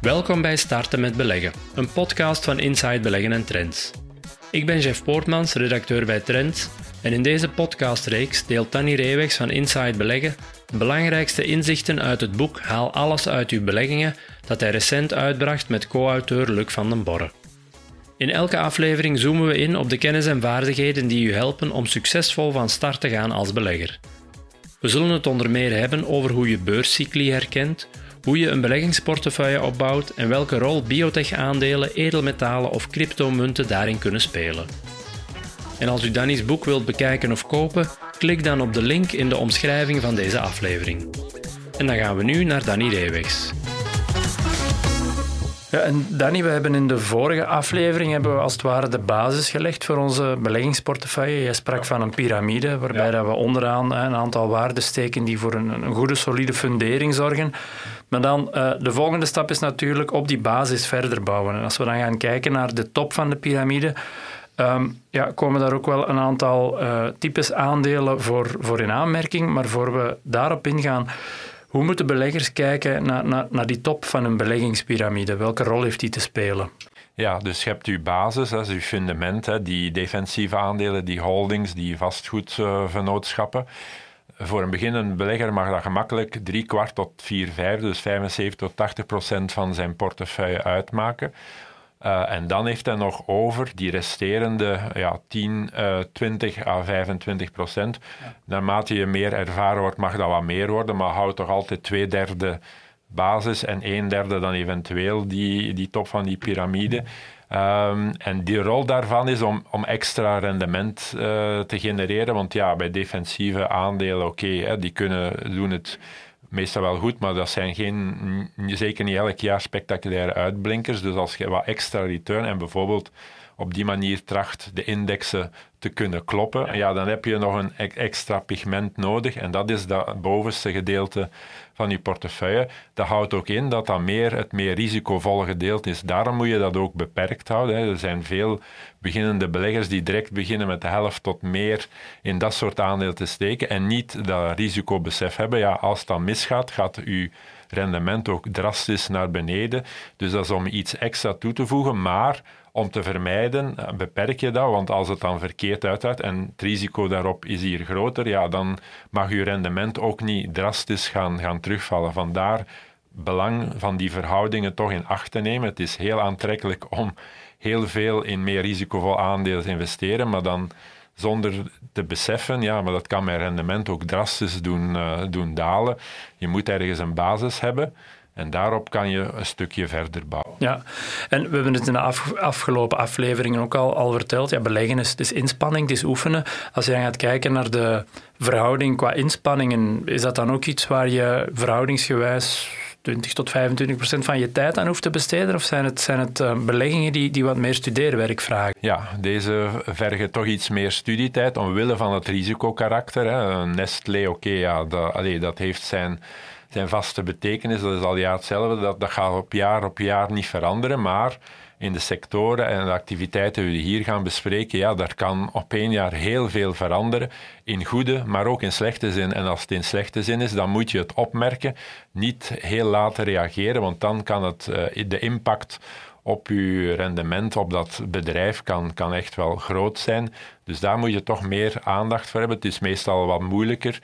Welkom bij Starten met Beleggen, een podcast van Inside Beleggen en Trends. Ik ben Jeff Poortmans, redacteur bij Trends, en in deze podcastreeks deelt Danny Reewegs van Inside Beleggen de belangrijkste inzichten uit het boek Haal alles uit uw beleggingen dat hij recent uitbracht met co-auteur Luc van den Borre. In elke aflevering zoomen we in op de kennis en vaardigheden die u helpen om succesvol van start te gaan als belegger. We zullen het onder meer hebben over hoe je beurscycli herkent, hoe je een beleggingsportefeuille opbouwt en welke rol biotech-aandelen, edelmetalen of cryptomunten daarin kunnen spelen. En als u Danny's boek wilt bekijken of kopen, klik dan op de link in de omschrijving van deze aflevering. En dan gaan we nu naar Danny Reewegs. Ja, en Danny, we hebben in de vorige aflevering hebben we als het ware de basis gelegd voor onze beleggingsportefeuille. Jij sprak van een piramide, waarbij dat we onderaan een aantal waarden steken die voor een, een goede, solide fundering zorgen. Maar dan, uh, de volgende stap is natuurlijk op die basis verder bouwen. En als we dan gaan kijken naar de top van de piramide, um, ja, komen daar ook wel een aantal uh, types aandelen voor, voor in aanmerking. Maar voor we daarop ingaan, hoe moeten beleggers kijken naar, naar, naar die top van een beleggingspyramide? Welke rol heeft die te spelen? Ja, dus je hebt je basis, dat is je fundament, die defensieve aandelen, die holdings, die vastgoedvernootschappen. Voor een beginnende belegger mag dat gemakkelijk drie kwart tot vier vijfde, dus 75 tot 80 procent van zijn portefeuille uitmaken. Uh, en dan heeft hij nog over die resterende ja, 10, uh, 20 à 25 procent. Ja. Naarmate je meer ervaren wordt, mag dat wat meer worden, maar houd toch altijd twee derde basis en een derde dan eventueel die, die top van die piramide. Um, en die rol daarvan is om, om extra rendement uh, te genereren. Want ja, bij defensieve aandelen, oké, okay, die kunnen doen het meestal wel goed, maar dat zijn geen, zeker niet elk jaar spectaculaire uitblinkers. Dus als je wat extra return en bijvoorbeeld op die manier tracht de indexen te kunnen kloppen, ja, dan heb je nog een extra pigment nodig en dat is dat bovenste gedeelte van je portefeuille. Dat houdt ook in dat dat meer het meer risicovolle gedeelte is. Daarom moet je dat ook beperkt houden. Hè. Er zijn veel beginnende beleggers die direct beginnen met de helft tot meer in dat soort aandelen te steken en niet dat risicobesef hebben. Ja, als het dan misgaat, gaat je rendement ook drastisch naar beneden. Dus dat is om iets extra toe te voegen, maar om te vermijden, eh, beperk je dat, want als het dan verkeerd uitgaat en het risico daarop is hier groter, ja, dan mag je rendement ook niet drastisch gaan, gaan terugvallen. Vandaar belang van die verhoudingen toch in acht te nemen. Het is heel aantrekkelijk om heel veel in meer risicovol aandelen te investeren, maar dan zonder te beseffen, ja, maar dat kan mijn rendement ook drastisch doen, uh, doen dalen. Je moet ergens een basis hebben. En daarop kan je een stukje verder bouwen. Ja, en we hebben het in de afgelopen afleveringen ook al, al verteld. Ja, beleggen is, is inspanning, het is oefenen. Als je dan gaat kijken naar de verhouding qua inspanningen, is dat dan ook iets waar je verhoudingsgewijs 20 tot 25 procent van je tijd aan hoeft te besteden? Of zijn het, zijn het uh, beleggingen die, die wat meer studeerwerk vragen? Ja, deze vergen toch iets meer studietijd omwille van het risicokarakter. Hè. Nestlé, oké, ja, dat, dat heeft zijn zijn vaste betekenis, dat is al jaar hetzelfde, dat, dat gaat op jaar op jaar niet veranderen, maar in de sectoren en de activiteiten die we hier gaan bespreken, ja, daar kan op één jaar heel veel veranderen, in goede, maar ook in slechte zin. En als het in slechte zin is, dan moet je het opmerken, niet heel laten reageren, want dan kan het, uh, de impact op je rendement op dat bedrijf kan, kan echt wel groot zijn. Dus daar moet je toch meer aandacht voor hebben. Het is meestal wat moeilijker.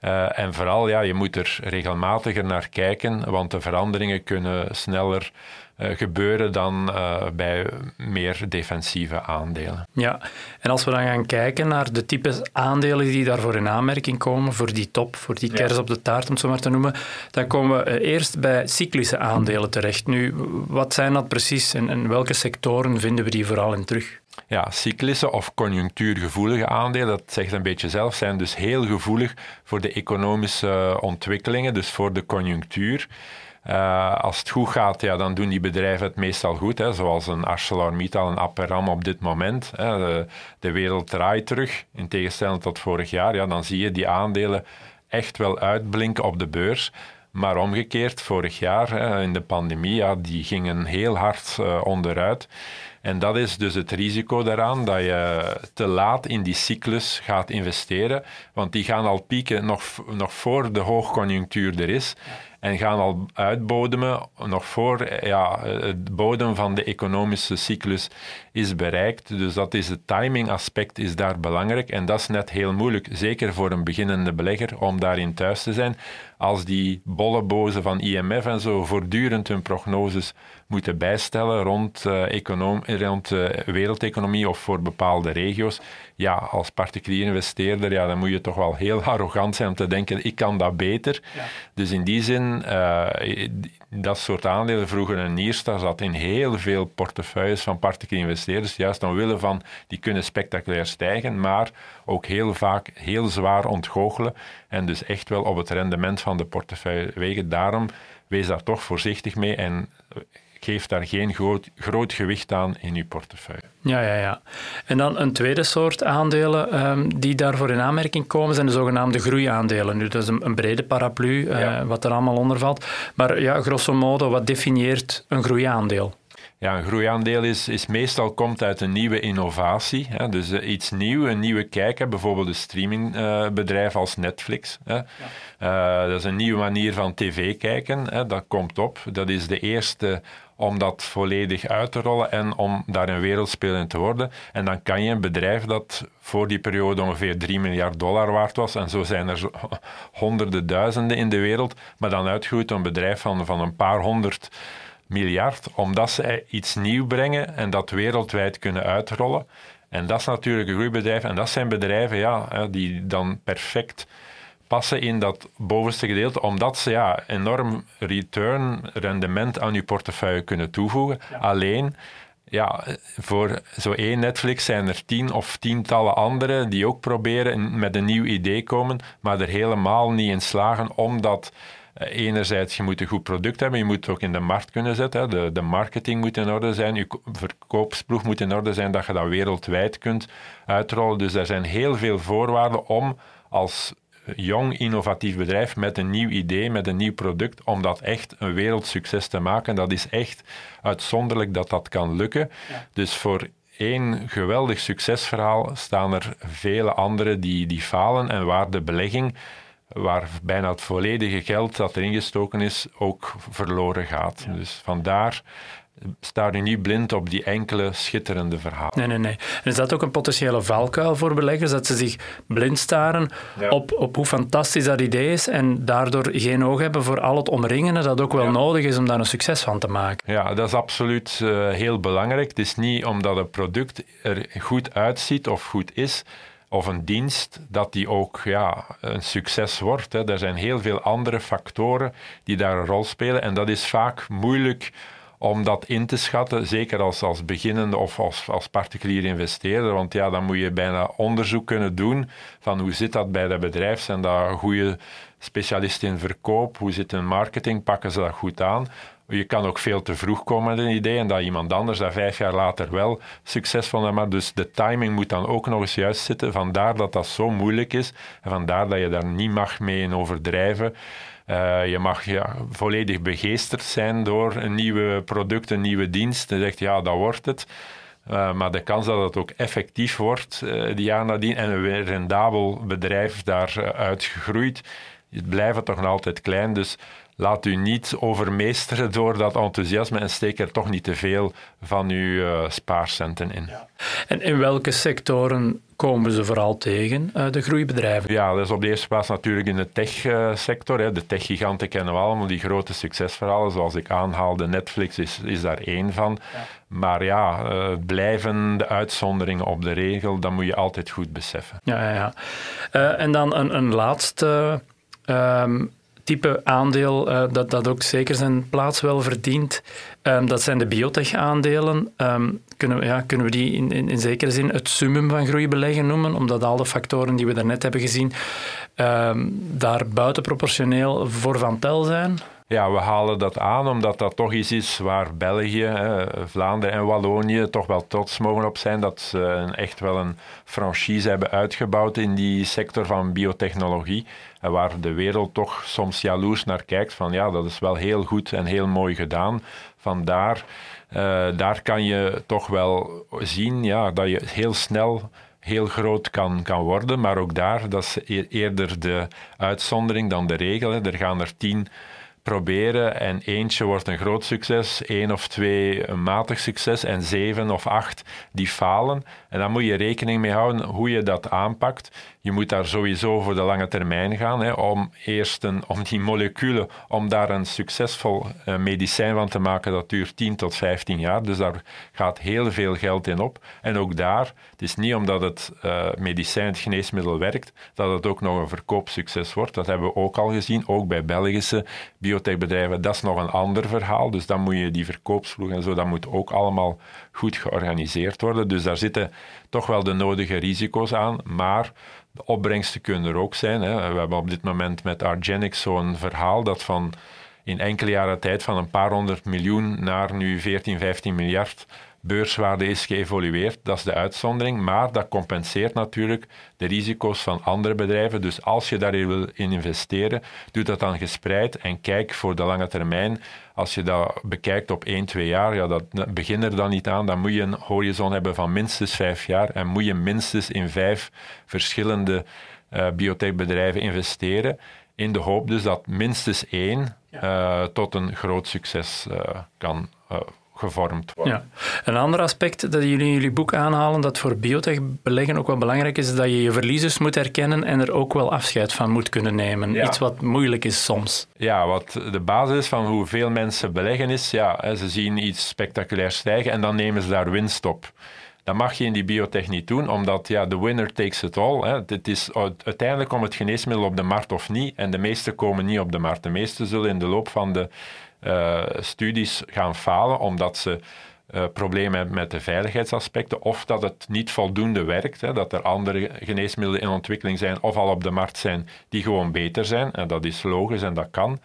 Uh, en vooral, ja, je moet er regelmatiger naar kijken, want de veranderingen kunnen sneller gebeuren dan uh, bij meer defensieve aandelen. Ja, en als we dan gaan kijken naar de types aandelen die daarvoor in aanmerking komen, voor die top, voor die kers op de taart, om het zo maar te noemen, dan komen we eerst bij cyclische aandelen terecht. Nu, wat zijn dat precies en, en welke sectoren vinden we die vooral in terug? Ja, cyclische of conjunctuurgevoelige aandelen, dat zegt een beetje zelf, zijn dus heel gevoelig voor de economische ontwikkelingen, dus voor de conjunctuur. Uh, als het goed gaat, ja, dan doen die bedrijven het meestal goed, hè, zoals een ArcelorMittal, een Aperam op dit moment. Hè. De, wereld draait terug, in tegenstelling tot vorig jaar. Ja, dan zie je die aandelen echt wel uitblinken op de beurs. Maar omgekeerd, vorig jaar hè, in de pandemie, ja, die gingen heel hard uh, onderuit. En dat is dus het risico daaraan dat je te laat in die cyclus gaat investeren, want die gaan al pieken nog, nog voor de hoogconjunctuur er is en gaan al uitbodemen nog voor ja, het bodem van de economische cyclus is bereikt. Dus dat is het timing aspect is daar belangrijk en dat is net heel moeilijk, zeker voor een beginnende belegger, om daarin thuis te zijn. Als die bollebozen van IMF en zo voortdurend hun prognoses moeten bijstellen rond, uh, rond uh, wereldeconomie of voor bepaalde regio's, ja, als particulier investeerder, ja, dan moet je toch wel heel arrogant zijn om te denken, ik kan dat beter. Ja. Dus in die zin, uh, dat soort aandelen, vroeger een Niersta, zat in heel veel portefeuilles van particuliere investeerders, juist omwille van, die kunnen spectaculair stijgen, maar ook heel vaak heel zwaar ontgoochelen en dus echt wel op het rendement van de portefeuille wegen. Daarom wees daar toch voorzichtig mee en geef daar geen groot, groot gewicht aan in uw portefeuille. Ja, ja, ja. En dan een tweede soort aandelen um, die daarvoor in aanmerking komen, zijn de zogenaamde groeiaandelen. Nu, dat is een, een brede paraplu, uh, wat er allemaal onder valt. Maar ja, grosso modo, wat definieert een groeiaandeel? Ja, een groeiaandeel is, is meestal komt uit een nieuwe innovatie. Hè, dus uh, iets nieuws, een nieuwe kijk. Bijvoorbeeld een streamingbedrijf uh, als Netflix. Hè. Ja. Uh, dat is een nieuwe manier van tv kijken. Hè, dat komt op. Dat is de eerste om dat volledig uit te rollen en om daar een wereldspeler in te worden. En dan kan je een bedrijf dat voor die periode ongeveer 3 miljard dollar waard was, en zo zijn er zo honderden duizenden in de wereld, maar dan uitgroeit een bedrijf van, van een paar honderd miljard, omdat ze iets nieuw brengen en dat wereldwijd kunnen uitrollen. En dat is natuurlijk een groeibedrijf. En dat zijn bedrijven ja, die dan perfect passen in dat bovenste gedeelte, omdat ze ja, enorm return, rendement aan je portefeuille kunnen toevoegen. Alleen, ja, voor zo één Netflix zijn er tien of tientallen andere die ook proberen met een nieuw idee komen, maar er helemaal niet in slagen omdat enerzijds, je moet een goed product hebben, je moet het ook in de markt kunnen zetten. De, de marketing moet in orde zijn, je verkoopsploeg moet in orde zijn, dat je dat wereldwijd kunt uitrollen. Dus er zijn heel veel voorwaarden om als jong, innovatief bedrijf met een nieuw idee, met een nieuw product, om dat echt een wereldsucces te maken. Dat is echt uitzonderlijk dat dat kan lukken. Dus voor één geweldig succesverhaal staan er vele andere die, die falen en waar de belegging waar bijna het volledige geld dat erin gestoken is ook verloren gaat. Dus vandaar sta je niet blind op die enkele schitterende verhalen. Nee, nee, nee. En is dat ook een potentiële valkuil voor beleggers, dat ze zich blind staren op, op hoe fantastisch dat idee is en daardoor geen oog hebben voor al het omringende dat ook wel nodig is om daar een succes van te maken? Ja, dat is absoluut uh, heel belangrijk. Het is niet omdat een product er goed uitziet of goed is, of een dienst, dat die ook ja, een succes wordt. Hè. Er zijn heel veel andere factoren die daar een rol spelen en dat is vaak moeilijk om dat in te schatten, zeker als, als beginnende of als, als particulier investeerder. Want ja, dan moet je bijna onderzoek kunnen doen van hoe zit dat bij dat bedrijf. Zijn dat goede specialisten in verkoop? Hoe zit hun marketing? Pakken ze dat goed aan? Je kan ook veel te vroeg komen met een idee en dat iemand anders dat vijf jaar later wel succesvol is. Maar dus de timing moet dan ook nog eens juist zitten. Vandaar dat dat zo moeilijk is en vandaar dat je daar niet mag mee in overdrijven. Uh, je mag ja, volledig begeesterd zijn door een nieuwe product, een nieuwe dienst. En zegt, ja, dat wordt het. Uh, maar de kans dat het ook effectief wordt, uh, die jaar nadien, en een rendabel bedrijf daaruit gegroeid, het blijft toch nog altijd klein. Dus laat u niet overmeesteren door dat enthousiasme en steek er toch niet te veel van uw uh, spaarcenten in. Ja. En in welke sectoren komen ze vooral tegen, uh, de groeibedrijven? Ja, dat is op de eerste plaats natuurlijk in de techsector. Uh, de techgiganten kennen we allemaal, die grote succesverhalen, zoals ik aanhaalde, Netflix is, is daar één van. Ja. Maar ja, uh, blijven de uitzonderingen op de regel, dat moet je altijd goed beseffen. Ja, ja, ja. en dan een, een laatste... Um, type aandeel uh, dat, dat ook zeker zijn plaats wel verdient. Um, dat zijn de biotech-aandelen. Um, kunnen, ja, kunnen we die in, in, in, zekere zin het summum van groeibeleggen noemen, omdat al de factoren die we daarnet hebben gezien um, daar buitenproportioneel voor van tel zijn? Ja, we halen dat aan omdat dat toch iets is waar België, Vlaanderen en Wallonië toch wel trots mogen op zijn. Dat ze echt wel een franchise hebben uitgebouwd in die sector van biotechnologie. En waar de wereld toch soms jaloers naar kijkt van ja, dat is wel heel goed en heel mooi gedaan. Vandaar, uh, daar kan je toch wel zien ja, dat je heel snel heel groot kan, kan worden. Maar ook daar, dat is e-, eerder de uitzondering dan de regel. Er gaan er tien proberen en eentje wordt een groot succes, één of twee een matig succes en zeven of acht die falen. En dan moet je rekening mee houden hoe je dat aanpakt. Je moet daar sowieso voor de lange termijn gaan, hè, om eerst een, om die moleculen, om daar een succesvol uh, medicijn van te maken, dat duurt 10 tot 15 jaar. Dus daar gaat heel veel geld in op. En ook daar, het is niet omdat het uh, medicijn, het geneesmiddel werkt, dat het ook nog een verkoopsucces wordt. Dat hebben we ook al gezien, ook bij Belgische biotechbedrijven. Dat is nog een ander verhaal, dus dan moet je die verkoopsvloeg en zo, dat moet ook allemaal goed georganiseerd worden. Dus daar zitten toch wel de nodige risico's aan, maar de opbrengsten kunnen er ook zijn. Hè. We hebben op dit moment met Argenix zo'n verhaal dat van in enkele jaren tijd van een paar honderd miljoen naar nu 14, 15 miljard beurswaarde is geëvolueerd. Dat is de uitzondering, maar dat compenseert natuurlijk de risico's van andere bedrijven. Dus als je daarin wil investeren, doe dat dan gespreid en kijk voor de lange termijn. Als je dat bekijkt op 1, 2 jaar, ja, dat, begin er dan niet aan. Dan moet je een horizon hebben van minstens 5 jaar en moet je minstens in vijf verschillende uh, biotechbedrijven investeren. In de hoop dus dat minstens één uh, tot een groot succes uh, kan gevormd worden. Ja. Een ander aspect dat jullie in jullie boek aanhalen, dat voor biotech beleggen ook wel belangrijk is, is dat je je verliezers moet herkennen en er ook wel afscheid van moet kunnen nemen. Iets wat moeilijk is soms. Ja, wat de basis van hoeveel mensen beleggen is, ja, ze zien iets spectaculairs stijgen en dan nemen ze daar winst op. Dat mag je in die biotech niet doen, omdat ja, de winner takes it all. Hè. Het is uiteindelijk komt het geneesmiddel op de markt of niet, en de meeste komen niet op de markt. De meeste zullen in de loop van de studies gaan falen omdat ze uh, problemen met de veiligheidsaspecten of dat het niet voldoende werkt, hè, dat er andere geneesmiddelen in ontwikkeling zijn of al op de markt zijn die gewoon beter zijn. En dat is logisch en dat kan.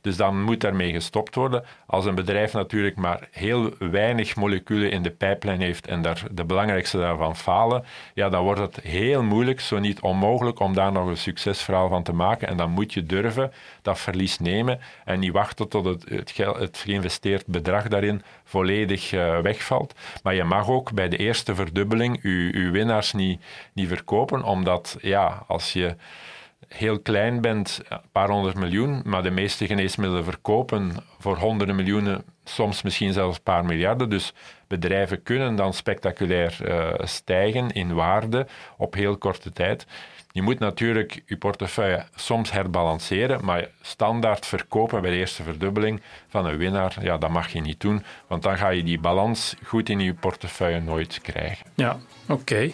Dus dan moet daarmee gestopt worden. Als een bedrijf natuurlijk maar heel weinig moleculen in de pijplijn heeft en daar de belangrijkste daarvan falen, ja, dan wordt het heel moeilijk, zo niet onmogelijk, om daar nog een succesverhaal van te maken. En dan moet je durven dat verlies nemen en niet wachten tot het, het, geïnvesteerd bedrag daarin volledig uh, wegvalt. Maar je mag ook bij de eerste verdubbeling je, winnaars niet, niet verkopen, omdat ja, als je heel klein bent, een paar honderd miljoen, maar de meeste geneesmiddelen verkopen voor honderden miljoenen, soms misschien zelfs een paar miljarden. Dus bedrijven kunnen dan spectaculair uh, stijgen in waarde op heel korte tijd. Je moet natuurlijk je portefeuille soms herbalanceren, maar standaard verkopen bij de eerste verdubbeling van een winnaar, ja, dat mag je niet doen, want dan ga je die balans goed in je portefeuille nooit krijgen. Ja, oké.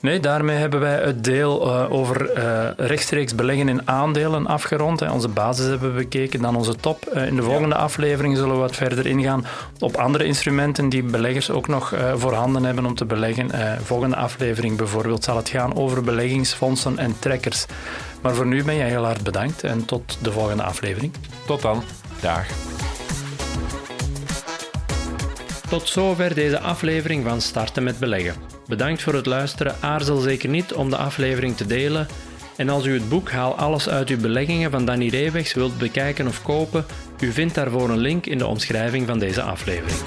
Nee, daarmee hebben wij het deel uh, over uh, rechtstreeks beleggen in aandelen afgerond. Hè. Onze basis hebben we bekeken, dan onze top. Uh, in de volgende ja. aflevering zullen we wat verder ingaan op andere instrumenten die beleggers ook nog voorhanden hebben om te beleggen. volgende aflevering bijvoorbeeld zal het gaan over beleggingsfondsen en trekkers. Maar voor nu ben jij heel hard bedankt en tot de volgende aflevering. Tot dan. Dag. Tot zover deze aflevering van Starten met Beleggen. Bedankt voor het luisteren. Aarzel zeker niet om de aflevering te delen. En als u het boek Haal alles uit uw beleggingen van Danny Reewegs wilt bekijken of kopen, u vindt daarvoor een link in de omschrijving van deze aflevering.